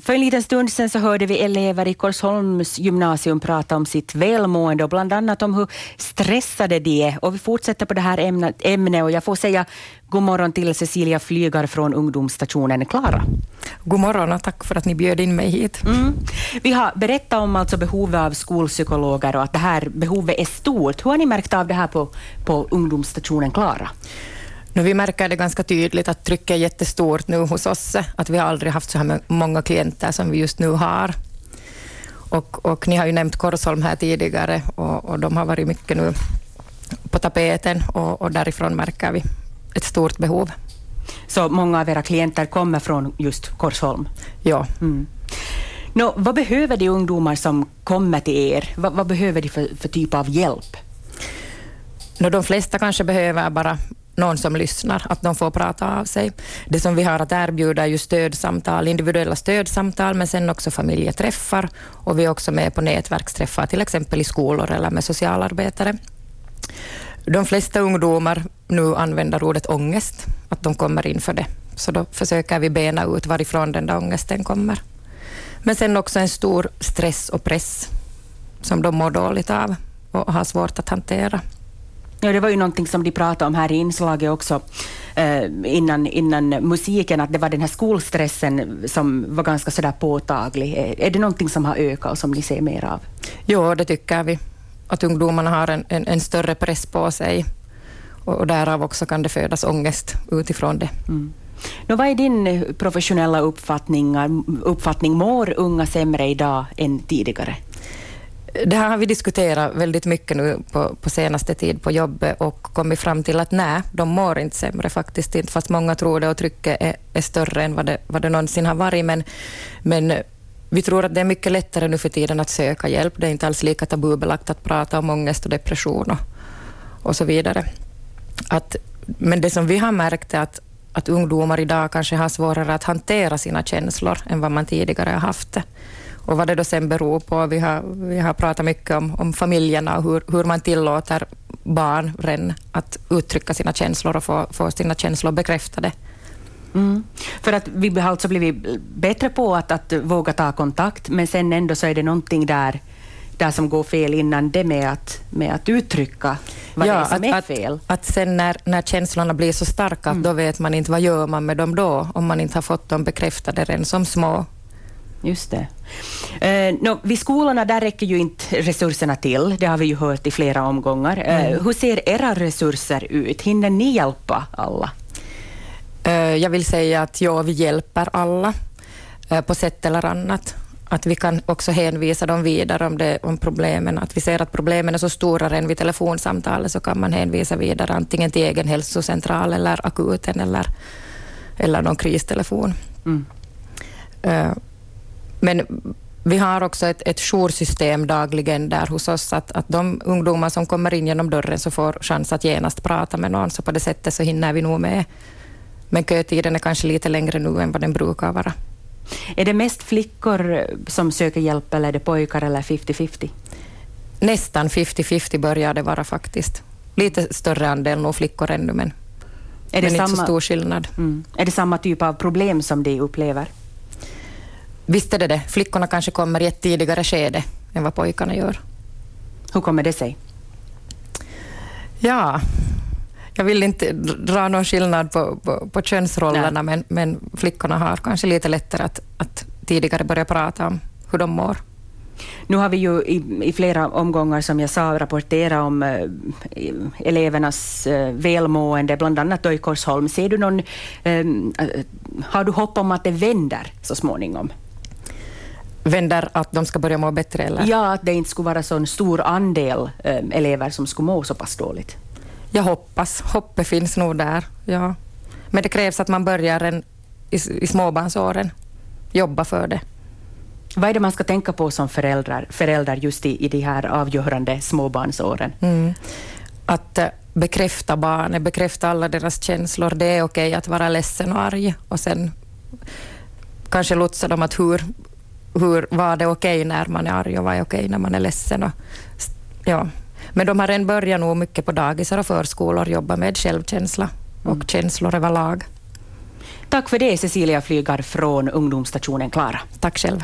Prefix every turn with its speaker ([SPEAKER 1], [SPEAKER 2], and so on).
[SPEAKER 1] För en liten stund sedan så hörde vi elever i Korsholms gymnasium prata om sitt välmående och bland annat om hur stressade de är. Och vi fortsätter på det här ämnet och jag får säga god morgon till Cecilia Flygar från ungdomsstationen Klara.
[SPEAKER 2] God morgon och tack för att ni bjöd in mig hit.
[SPEAKER 1] Mm. Vi har berättat om alltså behovet av skolpsykologer och att det här behovet är stort. Hur har ni märkt av det här på, på ungdomsstationen Klara?
[SPEAKER 2] Nu, vi märker det ganska tydligt att trycket är jättestort nu hos oss, att vi har aldrig haft så här många klienter som vi just nu har. Och, och ni har ju nämnt Korsholm här tidigare och, och de har varit mycket nu på tapeten och, och därifrån märker vi ett stort behov.
[SPEAKER 1] Så många av era klienter kommer från just Korsholm?
[SPEAKER 2] Ja.
[SPEAKER 1] Mm. Nå, vad behöver de ungdomar som kommer till er? Vad, vad behöver de för, för typ av hjälp?
[SPEAKER 2] Nå, de flesta kanske behöver bara någon som lyssnar, att de får prata av sig. Det som vi har att erbjuda är ju stödsamtal, individuella stödsamtal, men sen också familjeträffar och vi är också med på nätverksträffar, till exempel i skolor eller med socialarbetare. De flesta ungdomar nu använder ordet ångest, att de kommer in för det. Så då försöker vi bena ut varifrån den där ångesten kommer. Men sen också en stor stress och press som de mår dåligt av och har svårt att hantera.
[SPEAKER 1] Ja, det var ju någonting som de pratade om här i inslaget också eh, innan, innan musiken, att det var den här skolstressen som var ganska sådär påtaglig. Är, är det någonting som har ökat och som ni ser mer av?
[SPEAKER 2] Jo, det tycker vi. Att ungdomarna har en, en, en större press på sig och, och därav också kan det födas ångest utifrån det. Mm.
[SPEAKER 1] Nå, vad är din professionella uppfattning, uppfattning? Mår unga sämre idag än tidigare?
[SPEAKER 2] Det här har vi diskuterat väldigt mycket nu på, på senaste tid på jobbet och kommit fram till att nej, de mår inte sämre faktiskt inte, fast många tror det och trycket är, är större än vad det, vad det någonsin har varit. Men, men vi tror att det är mycket lättare nu för tiden att söka hjälp. Det är inte alls lika tabubelagt att prata om ångest och depression och, och så vidare. Att, men det som vi har märkt är att, att ungdomar idag kanske har svårare att hantera sina känslor än vad man tidigare har haft det. Och vad det då sen beror på, vi har, vi har pratat mycket om, om familjerna och hur, hur man tillåter barn att uttrycka sina känslor och få, få sina känslor bekräftade.
[SPEAKER 1] Mm. För att vi har alltså blivit bättre på att, att våga ta kontakt, men sen ändå så är det någonting där, där som går fel innan det med att, med att uttrycka vad ja, det är som att, är fel.
[SPEAKER 2] Att, att sen när, när känslorna blir så starka, mm. då vet man inte vad gör man med dem då, om man inte har fått dem bekräftade redan som små.
[SPEAKER 1] Just det. Eh, no, vid skolorna där räcker ju inte resurserna till, det har vi ju hört i flera omgångar. Eh, mm. Hur ser era resurser ut? Hinner ni hjälpa alla?
[SPEAKER 2] Eh, jag vill säga att ja, vi hjälper alla eh, på sätt eller annat. Att vi kan också hänvisa dem vidare om, det, om problemen. Att vi ser att problemen är så stora än vid telefonsamtalet så kan man hänvisa vidare antingen till egen hälsocentral eller akuten eller, eller någon kristelefon. Mm. Men vi har också ett, ett joursystem dagligen där hos oss, att, att de ungdomar som kommer in genom dörren så får chans att genast prata med någon, så på det sättet så hinner vi nog med. Men kötiden är kanske lite längre nu än vad den brukar vara.
[SPEAKER 1] Är det mest flickor som söker hjälp eller är det pojkar eller 50-50?
[SPEAKER 2] Nästan 50-50 börjar det vara faktiskt. Lite större andel nog flickor ännu, men, är det men samma, inte så stor skillnad.
[SPEAKER 1] Mm. Är det samma typ av problem som de upplever?
[SPEAKER 2] Visst är det det. Flickorna kanske kommer i ett tidigare skede än vad pojkarna gör.
[SPEAKER 1] Hur kommer det sig?
[SPEAKER 2] Ja, jag vill inte dra någon skillnad på, på, på könsrollerna, men, men, flickorna har kanske lite lättare att, att tidigare börja prata om hur de mår.
[SPEAKER 1] Nu har vi ju i, i, flera omgångar, som jag sa, rapporterat om äh, elevernas äh, välmående, bland annat då i Korsholm. Ser du någon, äh, har du hopp om att det vänder så småningom?
[SPEAKER 2] Vänder att de ska börja må bättre? Eller?
[SPEAKER 1] Ja, att det inte skulle vara så en stor andel äh, elever som skulle må så pass dåligt.
[SPEAKER 2] Jag hoppas. Hoppet finns nog där. Ja. Men det krävs att man börjar en, i, i småbarnsåren jobba för det.
[SPEAKER 1] Vad är det man ska tänka på som föräldrar, föräldrar just i, i de här avgörande småbarnsåren?
[SPEAKER 2] Mm. Att äh, bekräfta barnet, bekräfta alla deras känslor. Det är okej att vara ledsen och arg och sen kanske lotsa dem att hur, hur var det okej okay när man är arg och vad är okej okay när man är ledsen. Och, ja. Men de har redan börjat nog mycket på dagisar och förskolor jobba med självkänsla och mm. känslor överlag.
[SPEAKER 1] Tack för det Cecilia Flygard från ungdomsstationen Klara.
[SPEAKER 2] Tack själv.